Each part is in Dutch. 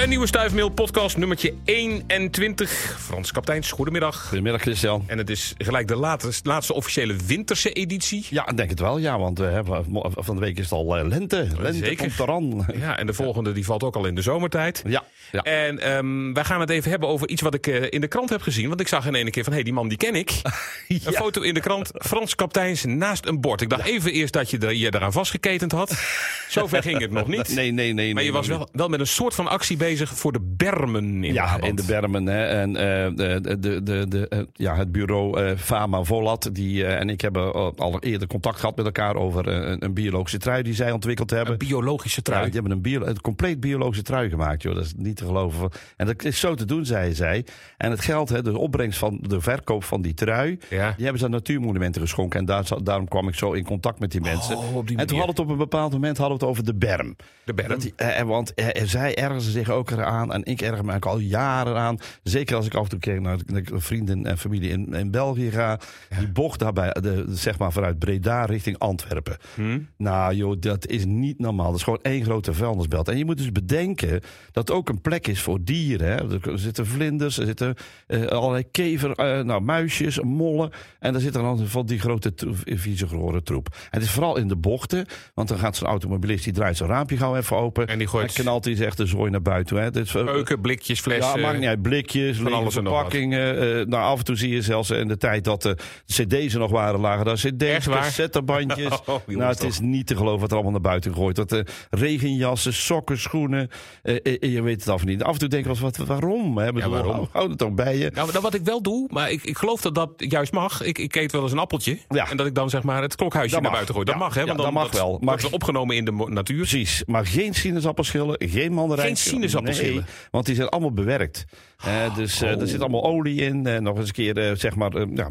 Een nieuwe Stuifmeel podcast nummertje 21. Frans Kapteins, goedemiddag. Goedemiddag Christian. En het is gelijk de laatste, laatste officiële winterse editie. Ja, ik denk het wel, ja, want uh, van de week is het al uh, lente. Lente Zeker. komt eraan. Ja, en de volgende die valt ook al in de zomertijd. Ja. ja. En um, wij gaan het even hebben over iets wat ik uh, in de krant heb gezien. Want ik zag in ene keer van, hé, hey, die man die ken ik. ja. Een foto in de krant, Frans Kapteins naast een bord. Ik dacht ja. even eerst dat je er, je eraan vastgeketend had. Zover ging het nog niet. Nee, nee, nee. Maar je nee, was wel, wel met een soort van actie bezig voor de bermen in Ja, in de bermen. Hè. En uh, de, de, de, de, uh, ja, het bureau uh, Fama Volat die, en ik hebben al eerder contact gehad met elkaar over een, een, biologische trui die zij ontwikkeld hebben. Een biologische trui? Ja, die hebben een, bio, een compleet biologische trui gemaakt. Joh. Dat is niet te geloven. En dat is zo te doen, zei zij. En het geld, hè, de opbrengst van de verkoop van die trui, ja. die hebben ze aan natuurmonumenten geschonken. En daar, daarom kwam ik zo in contact met die mensen. Oh, die en toen hadden we het op een bepaald moment hadden we het over de berm. De berm? Die, eh, want eh, zij ergen ze zich ook eraan en ik erger me ook al jaren aan. Zeker als ik af en toe kijk naar, naar vrienden en familie in, in België ga. Ja. Die bocht daarbij, de, zeg maar vanuit Breda richting Antwerpen. Hm? Nou joh, dat is niet normaal. Dat is gewoon één grote vuilnisbelt. En je moet dus bedenken dat het ook een plek is voor dieren. Hè. Er zitten vlinders, er zitten uh, allerlei kever, uh, nou, muisjes, mollen. En daar zit dan van die grote vieze gehoorde troep. En het is vooral in de bochten. Want dan gaat zo'n automobilist, die draait zijn raampje gauw even open. En die gooit... En knalt hij zegt de zooi naar buiten. Hè. Dit is, Keuken, blikjes, flessen. Ja, maakt niet uit. Blikjes, van alles en verpakkingen. Uh, nou, af en toe zie je zelfs in de tijd dat de cd's er nog waren, lagen daar cd's, cassettebandjes. oh, nou, het is niet te geloven wat er allemaal naar buiten gooit. Dat uh, regenjassen, sokken, schoenen. Je weet het af niet. Af en toe denk ik wel wat, waarom? Hè? Ja, waarom? Houd het toch bij je. Nou, wat ik wel doe, maar ik, ik geloof dat dat juist mag. Ik, ik eet wel eens een appeltje. Ja. En dat ik dan zeg maar het klokhuisje dat naar buiten gooi. Dat ja. mag, hè? Want dan dat mag wel. Maar wordt opgenomen in de natuur. Precies. Maar geen sinaasappelschillen, geen mandarijn. Geen sinaasappelschillen. Nee, want die zijn allemaal bewerkt. Uh, dus uh, oh. er zit allemaal olie in. En nog eens een keer, zeg maar, ja,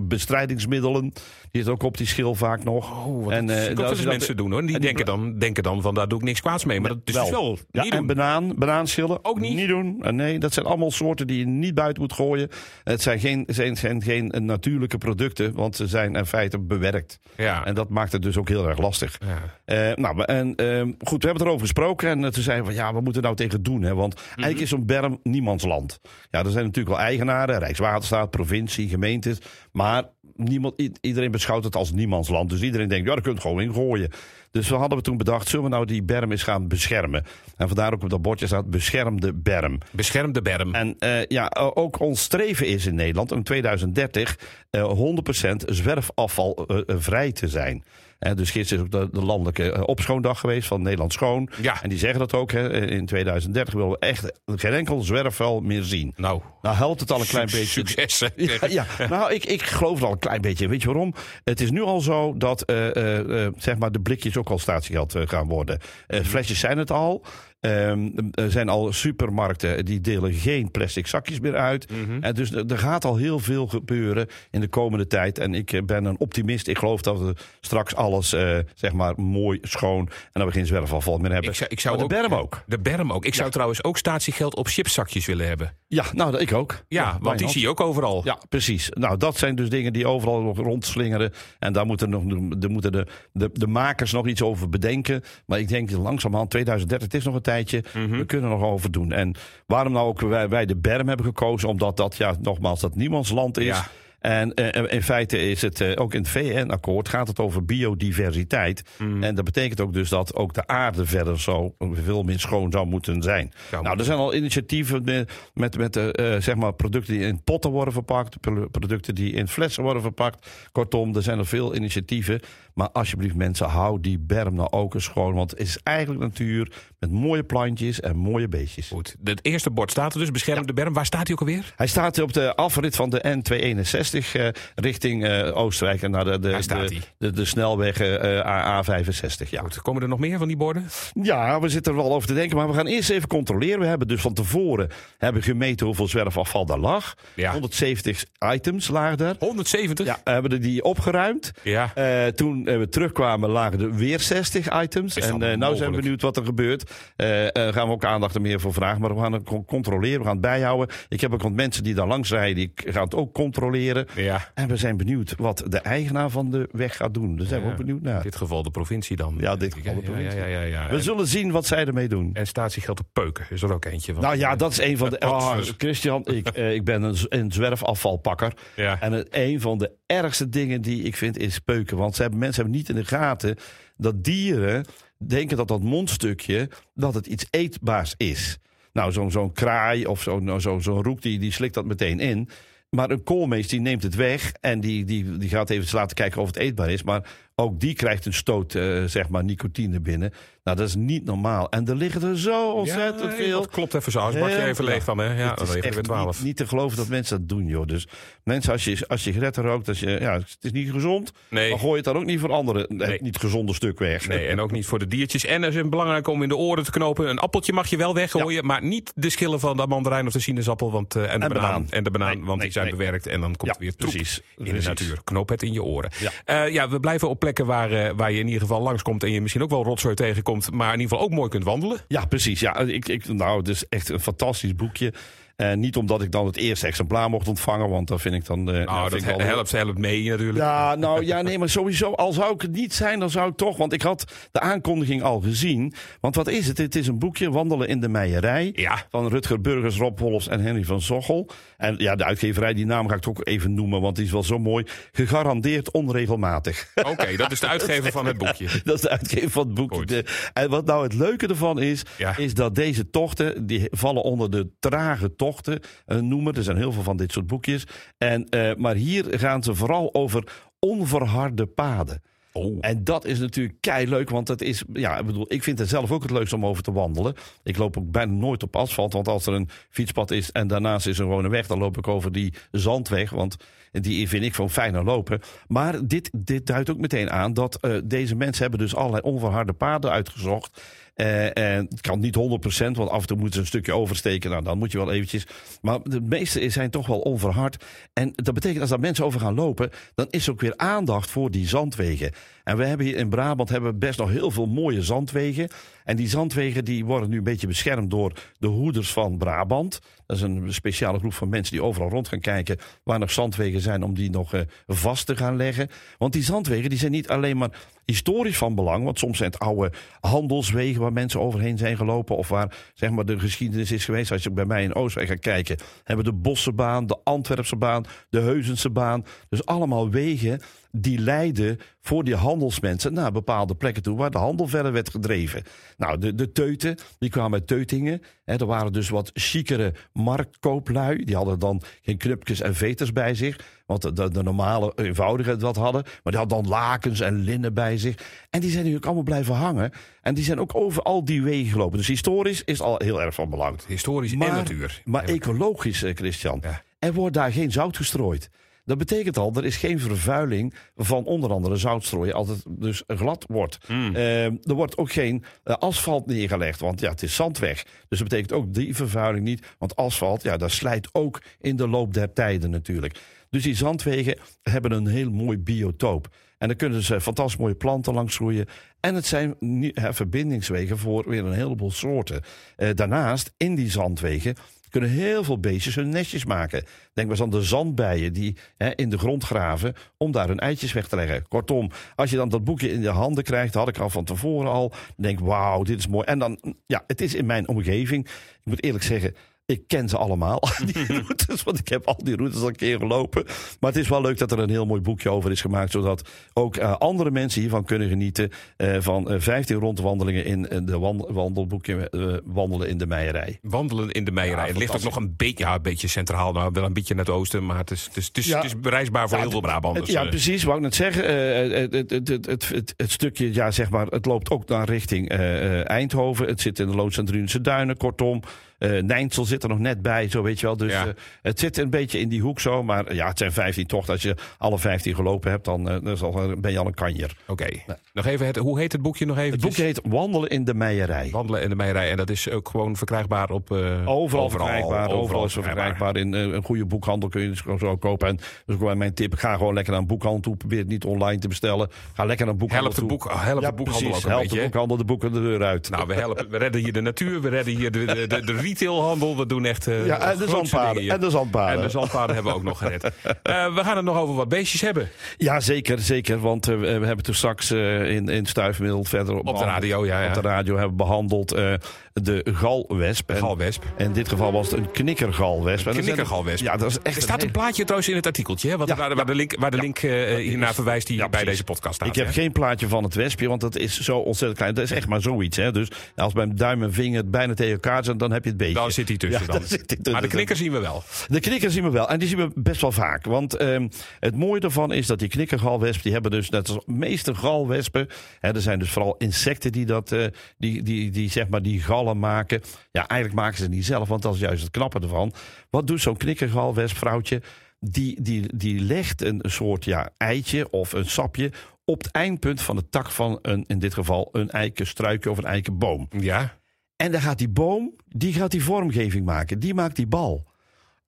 bestrijdingsmiddelen. Die zit ook op die schil vaak nog. Oh, wat en, uh, dat mensen doen hoor. Die, denken, dan, denken dan van daar doe ik niks kwaads mee. Maar dat is wel. dus wel ja, en banaan, banaanschillen. Ook niet? Niet doen. nee, dat zijn allemaal soorten die je niet buiten moet gooien. Het zijn geen, zijn, zijn geen natuurlijke producten. Want ze zijn in feite bewerkt. Ja. En dat maakt het dus ook heel erg lastig. Ja. nou, en goed, we hebben erover gesproken. En toen zeiden we van ja, wat moeten we nou tegen doen? Hè? Want -hmm. eigenlijk is zo'n berm niemands land. Ja, er zijn natuurlijk wel eigenaren, Rijkswaterstaat, provincie, gemeentes. Maar niemand, iedereen beschouwt het als niemands land. Dus iedereen denkt, ja, daar kun je het gewoon in gooien. Dus we hadden we toen bedacht, zullen we nou die berm eens gaan beschermen? En vandaar ook op dat bordje staat beschermde berm. Beschermde berm. En uh, ja, ook ons streven is in Nederland om 2030 uh, 100% zwerfafval uh, vrij te zijn. Dus gisteren is ook de, de landelijke opschoondag geweest van Nederland Schoon. Ja. En die zeggen dat ook. He, in 2030 willen we echt geen enkel zwerfvuil meer zien. Nou, nou helpt het al een klein beetje. Succes. Ja, ja. nou, ik, ik geloof er al een klein beetje. Weet je waarom? Het is nu al zo dat uh, uh, zeg maar de blikjes ook al statiegeld gaan worden. Flesjes zijn het al. Um, er zijn al supermarkten die delen geen plastic zakjes meer uit. Mhm. Mm -hmm. En dus er gaat al heel veel gebeuren in de komende tijd. En ik ben een optimist. Ik geloof dat we straks alles uh, zeg maar mooi, schoon en dat we geen zwerfafval meer hebben. Ik zou, ik zou maar de ook, berm ook. De berm ook. Ik zou trouwens ook statiegeld op chipszakjes willen hebben. Ja, nou, ik ook. Ja, ja want die zie je ook overal. Ja, precies. Nou, dat zijn dus dingen die overal nog rondslingeren. En daar moeten, nog, de, moeten de, de, de makers nog iets over bedenken. Maar ik denk langzamerhand 2030, het is nog een tijdje. Mhm. Mm -hmm. We kunnen er nog over doen. En waarom nou ook wij, wij de berm hebben gekozen? Omdat dat, ja, nogmaals, dat niemands land is. Ja. En uh, in feite is het uh, ook in het VN-akkoord gaat het over biodiversiteit. Mhm. Mm. En dat betekent ook dus dat ook de aarde verder zo veel meer schoon zou moeten zijn. Ja, nou, er zijn al initiatieven met, met, met uh, zeg maar producten die in potten worden verpakt, producten die in flessen worden verpakt. Kortom, er zijn er veel initiatieven. Maar alsjeblieft mensen, hou die berm nou ook eens schoon. Want het is eigenlijk natuur met mooie plantjes en mooie beestjes. Goed, het eerste bord staat er dus, beschermde ja. berm. Waar staat hij ook alweer? Hij staat op de afrit van de N261 uh, richting uh, Oostenrijk. En naar de, de, de, de, de, snelweg uh, A65. Ja. Goed, komen er nog meer van die borden? Ja, we zitten er wel over te denken. Maar we gaan eerst even controleren. We hebben dus van tevoren hebben gemeten hoeveel zwerfafval daar lag. Ja. 170 items lagen er. 170? Ja, hebben we die opgeruimd. Ja. toen we terugkwamen lagen er weer 60 items. Is en uh, nou zijn we benieuwd wat er gebeurt. eh, eh, gaan we ook aandacht er meer voor vragen. Maar we gaan het con- controleren, we gaan het bijhouden. Ik heb ook wat mensen die daar langs rijden, die gaan het ook controleren. Ja. En we zijn benieuwd wat de eigenaar van de weg gaat doen. Daar zijn we ook benieuwd In naar. dit geval de provincie dan. Ja, dit geval de provincie. Ja. We En, zullen zien wat zij ermee doen. en statiegeld op peuken is er ook eentje van. Nou ja, dat is een van de. Oh, Christian, ik, eh, ik ben een, een zwerfafvalpakker. Ja. En een van de ergste dingen die ik vind is peuken. Want ze hebben, mensen hebben niet in de gaten dat dieren denken dat dat mondstukje dat het iets eetbaars is. Nou, zo'n zo'n kraai of zo'n nou, zo, zo'n roek, die, die slikt dat meteen in. Maar een koolmees die neemt het weg en die, die, die gaat even laten kijken of het eetbaar is. Maar ook die krijgt een stoot, eh, zeg maar, nicotine binnen. Nou, dat is niet normaal. En er liggen er zo ontzettend Ja, veel. dat klopt even zo. Als bak je Heel- even leeg dan, hè? Ja, dan liggen er echt niet, niet te geloven dat mensen dat doen, joh. Dus mensen, als je, als je sigaretten rookt, als je, ja, het is niet gezond. Nee. Dan gooi je het dan ook niet voor anderen, Nee. het niet gezonde stuk weg. Nee, en ook niet voor de diertjes. En het is belangrijk om in de oren te knopen. Een appeltje mag je wel weggooien, maar niet de schillen van de mandarijn of de sinaasappel. Want, eh, en, de En banaan, banaan. En de banaan, Nee, want die zijn bewerkt. En dan komt Ja, er weer troep precies. in de natuur. Knoop het in je oren. Ja. Eh, ja, we blijven op plekken waar, eh, waar je in ieder geval langskomt. En je misschien ook wel rotzooi tegenkomt. Maar in ieder geval ook mooi kunt wandelen. Ja, precies. Ja, ik, ik, nou, het is echt een fantastisch boekje. En niet omdat ik dan het eerste exemplaar mocht ontvangen, want dat vind ik dan. eh, nou, Nou, dat wel- helpt, helpt mee natuurlijk. Ja, nou ja, nee, maar sowieso, al zou ik het niet zijn, dan zou ik toch, want ik had de aankondiging al gezien. Want wat is het? Het is een boekje, Wandelen in de Meijerij. Ja. Van Rutger Burgers, Rob Wolfs en Henry van Zochel. En ja, de uitgeverij, die naam ga ik toch ook even noemen, want die is wel zo mooi. Gegarandeerd onregelmatig. Oké, dat is de uitgever van het boekje. Dat is de uitgever van het boekje. De- en wat nou het leuke ervan is, Ja. is dat deze tochten, die vallen onder de trage tochten eh, noemen. Er zijn heel veel van dit soort boekjes. En, eh, maar hier gaan ze vooral over onverharde paden. Oh. En dat is natuurlijk kei leuk, want het is, ja, ik bedoel, ik vind het zelf ook het leukste om over te wandelen. Ik loop ook bijna nooit op asfalt, want als er een fietspad is en daarnaast is er gewoon een weg, dan loop ik over die zandweg, want die vind ik gewoon fijner lopen. Maar dit, dit duidt ook meteen aan dat eh, deze mensen hebben dus allerlei onverharde paden uitgezocht. Eh, en het kan niet 100%, want af en toe moeten ze een stukje oversteken. Nou, dan moet je wel eventjes. Maar de meeste zijn toch wel onverhard. En dat betekent als daar mensen over gaan lopen, dan is er ook weer aandacht voor die zandwegen. En we hebben hier in Brabant hebben best nog heel veel mooie zandwegen. En die zandwegen die worden nu een beetje beschermd door de hoeders van Brabant. Dat is een speciale groep van mensen die overal rond gaan kijken waar nog zandwegen zijn om die nog eh, vast te gaan leggen. Want die zandwegen die zijn niet alleen maar historisch van belang. Want soms zijn het oude handelswegen waar mensen overheen zijn gelopen. Of waar zeg maar, de geschiedenis is geweest. Als je bij mij in Oostwijk gaat kijken, hebben we de Bossenbaan, de Antwerpse baan, de Heuzense baan. Dus allemaal wegen die leiden voor die handelsmensen naar bepaalde plekken toe waar de handel verder werd gedreven. Nou, de, de teuten, die kwamen uit Teutingen. Hè, er waren dus wat chicere marktkooplui. Die hadden dan geen knupjes en veters bij zich. Want de, de, normale eenvoudige dat hadden. Maar die hadden dan lakens en linnen bij zich. En die zijn natuurlijk allemaal blijven hangen. En die zijn ook over al die wegen gelopen. Dus historisch is al heel erg van belang. Historisch en Maar, natuur. maar ecologisch, eh, Christian. Ja. Er wordt daar geen zout gestrooid. Dat betekent al, er is geen vervuiling van onder andere zoutstrooien als het dus glad wordt. Hmm. Eh, er wordt ook geen eh, asfalt neergelegd, want ja, het is zandweg. Dus dat betekent ook die vervuiling niet. Want asfalt, ja, dat slijt ook in de loop der tijden natuurlijk. Dus die zandwegen hebben een heel mooi biotoop. En dan kunnen ze fantastisch mooie planten langs groeien. En het zijn verbindingswegen voor weer een heleboel soorten. Eh, daarnaast, in die zandwegen, kunnen heel veel beestjes hun nestjes maken. Denk maar eens aan de zandbijen die hè, in de grond graven om daar hun eitjes weg te leggen. Kortom, als je dan dat boekje in je handen krijgt, had ik al van tevoren al, denk wauw, dit is mooi. En dan, ja, het is in mijn omgeving. Ik moet eerlijk zeggen, ik ken ze allemaal, die routes, want ik heb al die routes al een keer gelopen. Maar het is wel leuk dat er een heel mooi boekje over is gemaakt, zodat ook eh, andere mensen hiervan kunnen genieten eh, van eh, 15 rondwandelingen in eh, de wand- wandelboekje eh, Wandelen in de Meijerij. Wandelen in de Meijerij. Ja, het ligt ook nog een beetje, ja, een beetje centraal, nou, wel een beetje naar het oosten, maar het is, het is, het is, Ja. het is bereisbaar voor Ja, heel veel Brabanders. Ja, eh. precies. Wou ik net zeggen. eh, het, het, het, het, het, het stukje, ja, zeg maar, het loopt ook naar richting eh, eh, Eindhoven. Het zit in de Loods en Drunense Duinen. Kortom, Nijnsel zit er nog net bij, zo weet je wel. Dus Ja. eh, het zit een beetje in die hoek zo. Maar ja, het zijn 15 tochten. Als je alle 15 gelopen hebt, dan, eh, dan is ben je al een kanjer. Oké. Nog even, het, hoe heet het boekje nog even? Het boekje heet Wandelen in de Meijerij. Wandelen in de Meijerij. En dat is ook gewoon verkrijgbaar op... Overal, verkrijgbaar. Overal, is het verkrijgbaar. In een goede boekhandel kun je het gewoon zo kopen. En dat is ook mijn tip. Ga gewoon lekker naar een boekhandel toe. Probeer het niet online te bestellen. Ga lekker naar een boekhandel Helpt de, boek, helpt ja, de boekhandel precies. ook een Helpt beetje. de boekhandel de boeken de deur uit. Nou, we, helpen, we redden hier de natuur, we redden hier de, de, de, de retailhandel. We doen echt eh ja, en de zandpaden. En de zandpaden. En de zandpaden hebben we ook nog gered. Eh, we gaan het nog over wat beestjes hebben. Ja, zeker, zeker. Want eh, we hebben toen straks in, in Stuifmiddel verder Op de radio, ja. ja. op de radio hebben behandeld eh, de galwesp. En Galwesp. in dit geval was het een knikkergalwesp. En is- Knikkergalwesp. Ja, dat is echt Er staat een plaatje trouwens in het artikeltje, hè, wat, Ja, waar, waar de link, waar de link hiernaar verwijst die bij precies. deze podcast staat. Ik heb hè? geen plaatje van het wespje, want dat is zo ontzettend klein. Dat is echt maar zoiets. Hè? Dus als mijn duim en vinger bijna tegen elkaar zijn, dan heb je Dan zit hij tussen Ja, dan. daar zit hij tussen. Maar de knikker zien we wel. De knikker zien we wel. En die zien we best wel vaak. Want ehm, het mooie ervan is dat die knikkergalwespen... die hebben dus, net als de meeste galwespen... Hè, er zijn dus vooral insecten die, dat, eh, die, die, die, zeg maar, die gallen maken. Ja, eigenlijk maken ze niet zelf, want dat is juist het knappe ervan. Wat doet zo'n knikkergalwesp, vrouwtje? Die, die, die legt een soort ja, eitje of een sapje... op het eindpunt van de tak van een, in dit geval een eikenstruikje of een eikenboom. Ja. En dan gaat die boom, die gaat die vormgeving maken. Die maakt die bal.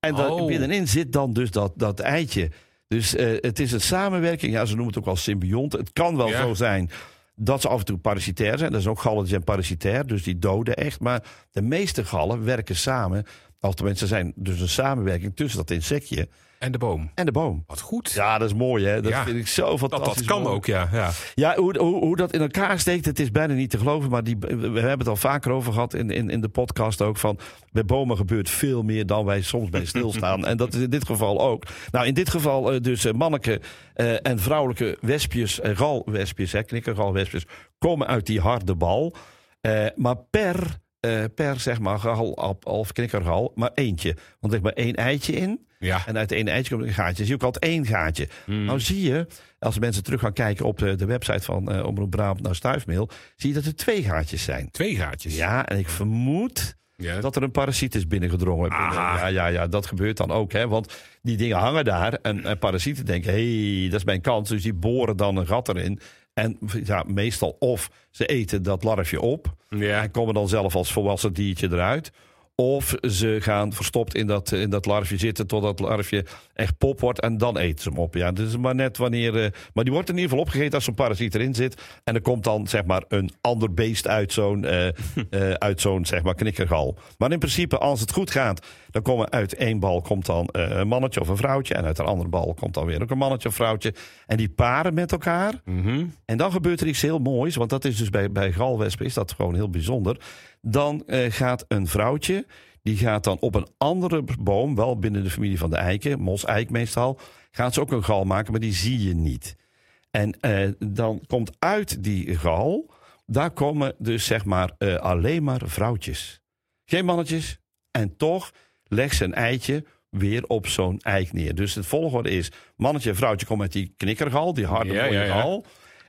En dan Oh. binnenin zit dan dus dat, dat eitje. Dus eh, het is een samenwerking. Ja, ze noemen het ook wel symbiont. Het kan wel Ja. zo zijn dat ze af en toe parasitair zijn. Dat is ook gallen die zijn parasitair, dus die doden echt. Maar de meeste gallen werken samen. Of tenminste, ze zijn dus een samenwerking tussen dat insectje En de boom. en de boom. Wat goed. Ja, dat is mooi hè. Dat Ja. vind ik zo dat, fantastisch. dat kan mooi. ook, ja. ja. Ja, hoe, hoe, hoe dat in elkaar steekt, het is bijna niet te geloven. Maar die, we hebben het al vaker over gehad in, in, in de podcast ook. Van bij bomen gebeurt veel meer dan wij soms bij stilstaan. en dat is in dit geval ook. Nou, in dit geval eh, dus mannelijke eh, en vrouwelijke wespjes, galwespjes, hè, knikkergalwespjes, komen uit die harde bal. Eh, maar per, eh, per zeg maar gal of- of knikkergal maar eentje. Want er ligt maar één eitje in. Ja. En uit de ene eitje komt een gaatje. Zie je ook altijd één gaatje. Nou zie je, als mensen terug gaan kijken op de, de website van eh Omroep Brabant naar Stuifmeel... zie je dat er twee gaatjes zijn. Twee gaatjes. Ja, en ik vermoed Ja. dat er een parasiet is binnengedrongen. Binnen- Aha. ja, ja, ja, dat gebeurt dan ook. Hè, want die dingen hangen daar en, en parasieten denken... hé, hey, dat is mijn kans. Dus die boren dan een gat erin. En ja, meestal of ze eten dat larfje op... Ja. en komen dan zelf als volwassen diertje eruit... Of ze gaan verstopt in dat, in dat larfje zitten totdat het larfje echt pop wordt en dan eten ze hem op. Ja, dus maar net wanneer. eh, maar die wordt in ieder geval opgegeten als zo'n parasiet erin zit. En er komt dan zeg maar een ander beest uit zo'n eh, eh, uit zo'n zeg maar knikkergal. Maar in principe, als het goed gaat, dan komen uit één bal komt dan een mannetje of een vrouwtje. En uit een andere bal komt dan weer ook een mannetje of vrouwtje. En die paren met elkaar. Mhm. En dan gebeurt er iets heel moois, want dat is dus bij, bij galwespen is dat gewoon heel bijzonder. Dan eh, gaat een vrouwtje, die gaat dan op een andere boom, wel binnen de familie van de eiken, moseik meestal, gaat ze ook een gal maken, maar die zie je niet. En eh, dan komt uit die gal, daar komen dus zeg maar eh, alleen maar vrouwtjes. Geen mannetjes. En toch legt ze een eitje weer op zo'n eik neer. Dus het volgorde is, mannetje en vrouwtje komen uit die knikkergal, die harde mooie ja, ja. gal.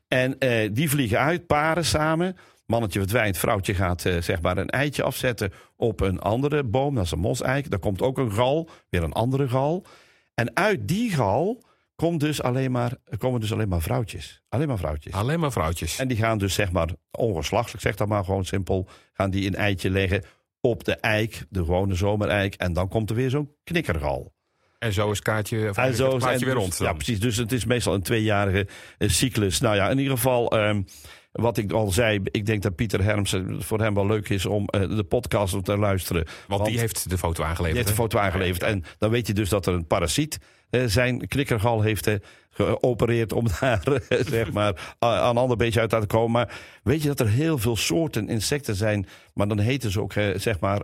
En die vliegen uit, paren samen. Mannetje verdwijnt, vrouwtje gaat eh, zeg maar een eitje afzetten op een andere boom. Dat is een moseik. Daar komt ook een gal, weer een andere gal. En uit die gal komt dus alleen maar, komen dus alleen maar vrouwtjes. Alleen maar vrouwtjes. Alleen maar vrouwtjes. En die gaan dus zeg maar ongeslachtelijk, zeg dat maar gewoon simpel, gaan die een eitje leggen op de eik, de gewone zomereik. En dan komt er weer zo'n knikkergal. En zo is het kaartje, of En weer dus- rond. Ja, precies. Dus het is meestal een tweejarige eh, cyclus. Nou ja, in ieder geval, ehm, wat ik al zei, ik denk dat Pieter Hermsen voor hem wel leuk is om eh, de podcast op te luisteren. Want die heeft de foto aangeleverd. Die heeft hè? foto aangeleverd. En dan weet je dus dat er een parasiet eh, zijn knikkergal heeft eh, geopereerd om daar zeg maar een ander beetje uit te komen. Maar weet je dat er heel veel soorten insecten zijn, maar dan heten ze ook zeg maar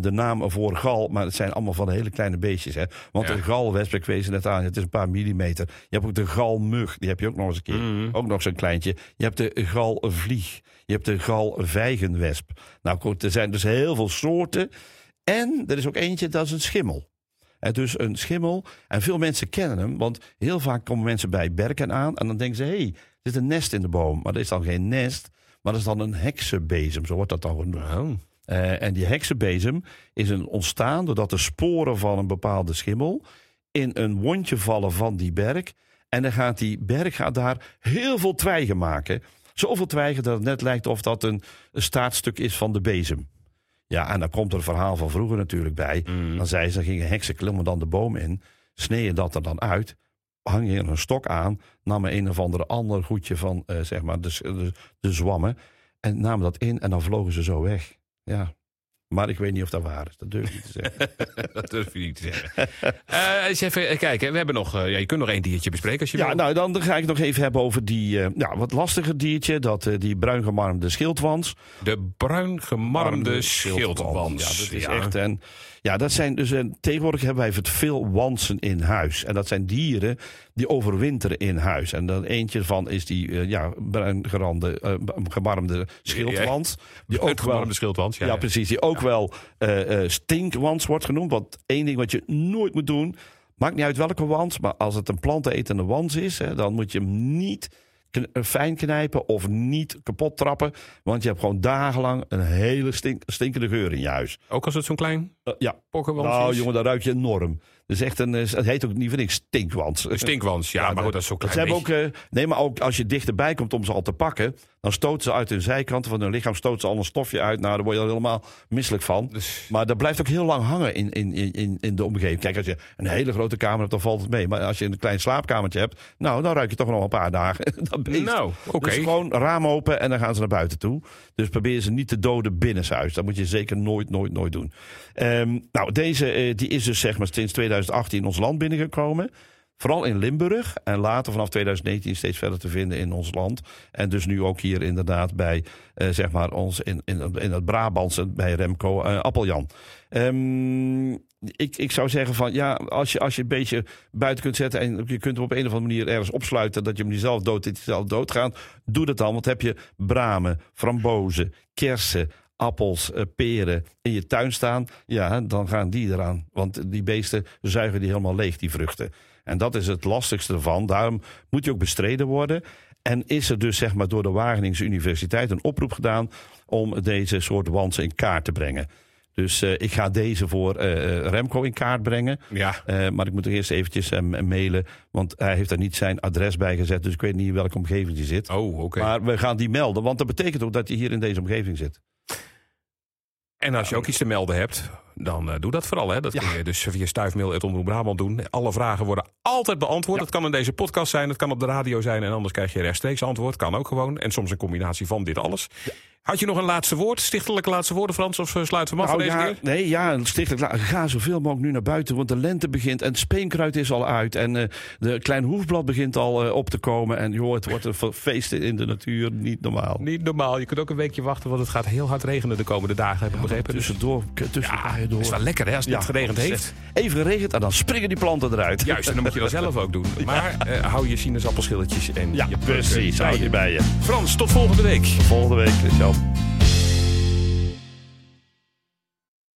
de naam voor gal, maar het zijn allemaal van de hele kleine beestjes. Hè? Want Ja. de galwesp, ik wees net aan, het is een paar millimeter. Je hebt ook de galmug, die heb je ook nog eens een keer. Mhm. Ook nog zo'n kleintje. Je hebt de galvlieg. Je hebt de galvijgenwesp. Nou goed, er zijn dus heel veel soorten. En er is ook eentje, dat is een schimmel. En dus een schimmel. En veel mensen kennen hem, want heel vaak komen mensen bij berken aan. En dan denken ze, hé, hey, er zit een nest in de boom. Maar dat is dan geen nest, maar dat is dan een heksenbezem. Zo wordt dat dan genoemd. Eh, en die heksenbezem is een ontstaan doordat de sporen van een bepaalde schimmel in een wondje vallen van die berk. En dan gaat die berk gaat daar heel veel twijgen maken. Zoveel twijgen dat het net lijkt of dat een, een staartstuk is van de bezem. Ja, en dan komt er een verhaal van vroeger natuurlijk bij. Mm. Dan zei ze, dan gingen heksen klimmen dan de boom in, sneeën dat er dan uit, hang je een stok aan, namen een of andere ander goedje van, eh, zeg maar, de, de, de zwammen, en namen dat in en dan vlogen ze zo weg. Ja, maar ik weet niet of dat waar is, dat durf ik niet te zeggen. dat durf je niet te zeggen. Eh, eens even kijken, we hebben nog, eh, ja, je kunt nog één diertje bespreken als je Ja, wil. nou dan ga ik nog even hebben over die eh, ja, wat lastiger diertje, dat, eh, die bruin gemarmde schildwans. De bruin gemarmde schildwans. Ja, dat is echt. En ja, dat zijn dus. En tegenwoordig hebben wij veel wansen in huis. En dat zijn dieren die overwinteren in huis. En dan eentje van is die uh, ja, bruin gerande, uh, schildwans. Die ook wel. schildwans, ja, ja, precies. Die ook wel uh, stinkwans wordt genoemd. Want één ding wat je nooit moet doen. Maakt niet uit welke wans, maar als het een plantenetende wans is, hè, dan moet je hem niet fijn knijpen of niet kapot trappen. Want je hebt gewoon dagenlang een hele stink, stinkende geur in je huis. Ook als het zo'n klein uh, ja. pokkenwans nou, is? jongen, dan ruik je enorm. Dus echt een, het heet ook niet voor niks stinkwans. Een stinkwans, ja, ja maar goed, dat is zo klein ze hebben ook, uh, Nee, maar ook als je dichterbij komt om ze al te pakken... dan stoten ze uit hun zijkanten van hun lichaam stoten ze al een stofje uit. Nou, daar word je al helemaal misselijk van. Dus... Maar dat blijft ook heel lang hangen in, in, in, in de omgeving. Kijk, als je een hele grote kamer hebt, dan valt het mee. Maar als je een klein slaapkamertje hebt... nou, dan ruik je toch nog een paar dagen dat beest. Nou, oké. Okay. Dus gewoon raam open en dan gaan ze naar buiten toe. Dus probeer ze niet te doden binnenshuis. Dat moet je zeker nooit, nooit, nooit doen. Um, nou, deze uh, die is dus zeg maar sinds 2018 in ons land binnengekomen. Vooral in Limburg en later vanaf 2019 steeds verder te vinden in ons land. En dus nu ook hier inderdaad bij, uh, zeg maar, ons in, in, in het Brabantse bij Remco uh, Appeljan. Um, ik, ik zou zeggen van ja, als je, als je een beetje buiten kunt zetten en je kunt hem op een of andere manier ergens opsluiten dat je hem niet zelf dood, dat zelf doodgaat, doe dat dan. Want heb je bramen, frambozen, kersen, appels, uh, peren in je tuin staan, ja, dan gaan die eraan. Want die beesten zuigen die helemaal leeg, die vruchten. En dat is het lastigste ervan. Daarom moet die ook bestreden worden. En is er dus zeg maar door de Wageningse Universiteit een oproep gedaan om deze soort wansen in kaart te brengen. Dus uh, ik ga deze voor uh, Remco in kaart brengen. Ja. Uh, maar ik moet er eerst eventjes hem mailen. Want hij heeft er niet zijn adres bij gezet. Dus ik weet niet in welke omgeving hij zit. Oh, oké. Okay. Maar we gaan die melden. Want dat betekent ook dat hij hier in deze omgeving zit. En als je ook iets te melden hebt, dan uh, doe dat vooral. Hè. Dat ja. kun je dus via stuifmail Omroep Brabant doen. Alle vragen worden altijd beantwoord. Ja. Dat kan in deze podcast zijn, dat kan op de radio zijn. En anders krijg je rechtstreeks antwoord. Kan ook gewoon. En soms een combinatie van dit alles. Ja. Had je nog een laatste woord? Stichtelijke laatste woorden, Frans? Of uh, sluiten we af nou, deze ja, keer? Nee, ja, stichtelijk. Ga zoveel mogelijk nu naar buiten. Want de lente begint en het speenkruid is al uit. En uh, de klein hoefblad begint al uh, op te komen. En joh, het wordt een feest in de natuur. Niet normaal. Niet normaal. Je kunt ook een weekje wachten, want het gaat heel hard regenen de komende dagen. Heb ik begrepen. Tussendoor. tussendoor ja, door. is wel lekker hè, als het ja, geregend heeft. Even geregend en dan springen die planten eruit. Juist, en dan moet je dat zelf ook doen. Maar ja. hou je sinaasappelschilletjes en ja, je precies. Hou die bij je. Frans, tot volgende week. Volgende week, Michel.